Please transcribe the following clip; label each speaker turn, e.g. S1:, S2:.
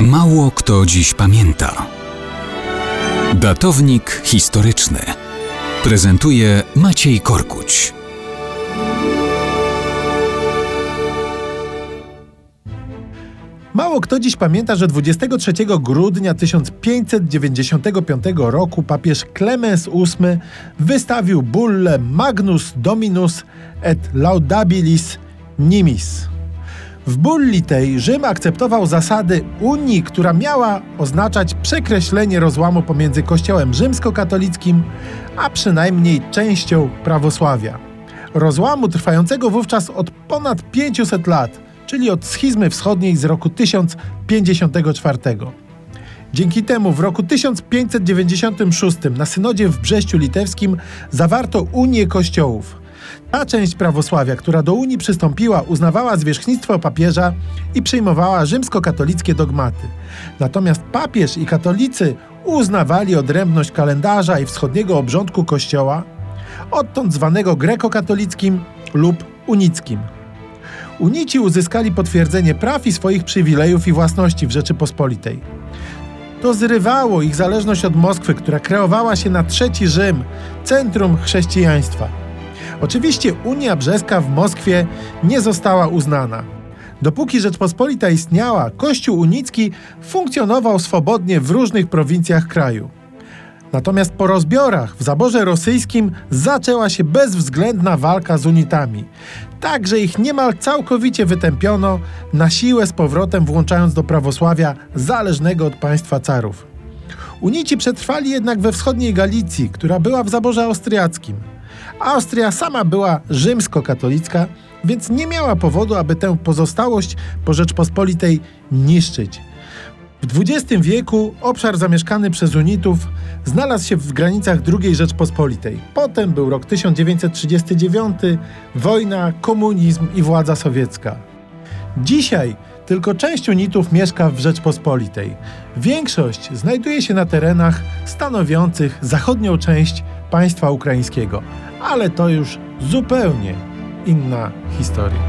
S1: Mało kto dziś pamięta. Datownik historyczny prezentuje Maciej Korkuć.
S2: Mało kto dziś pamięta, że 23 grudnia 1595 roku papież Klemens VIII wystawił bullę Magnus Dominus et Laudabilis Nimis. W bulli tej Rzym akceptował zasady Unii, która miała oznaczać przekreślenie rozłamu pomiędzy Kościołem rzymskokatolickim, a przynajmniej częścią prawosławia. Rozłamu trwającego wówczas od ponad 500 lat, czyli od schizmy wschodniej z roku 1054. Dzięki temu w roku 1596 na synodzie w Brześciu Litewskim zawarto Unię Kościołów – ta część prawosławia, która do Unii przystąpiła, uznawała zwierzchnictwo papieża i przyjmowała rzymskokatolickie dogmaty. Natomiast papież i katolicy uznawali odrębność kalendarza i wschodniego obrządku kościoła, odtąd zwanego grekokatolickim lub unickim. Unici uzyskali potwierdzenie praw i swoich przywilejów i własności w Rzeczypospolitej. To zrywało ich zależność od Moskwy, która kreowała się na trzeci Rzym, centrum chrześcijaństwa. Oczywiście Unia Brzeska w Moskwie nie została uznana. Dopóki Rzeczpospolita istniała, Kościół unicki funkcjonował swobodnie w różnych prowincjach kraju. Natomiast po rozbiorach w zaborze rosyjskim zaczęła się bezwzględna walka z unitami, tak że ich niemal całkowicie wytępiono, na siłę z powrotem włączając do prawosławia zależnego od państwa carów. Unici przetrwali jednak we wschodniej Galicji, która była w zaborze austriackim. Austria sama była rzymskokatolicka, więc nie miała powodu, aby tę pozostałość po Rzeczpospolitej niszczyć. W XX wieku obszar zamieszkany przez unitów znalazł się w granicach II Rzeczpospolitej. Potem był rok 1939, wojna, komunizm i władza sowiecka. Dzisiaj tylko część unitów mieszka w Rzeczpospolitej. Większość znajduje się na terenach stanowiących zachodnią część państwa ukraińskiego ale to już zupełnie inna historia.